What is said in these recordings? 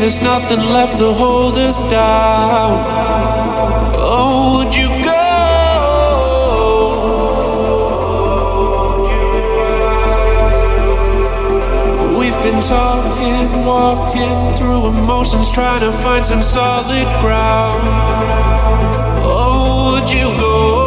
there's nothing left to hold us down. Oh, would you go? We've been talking, walking through emotions, trying to find some solid ground. Oh, would you go?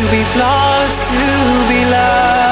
Just be you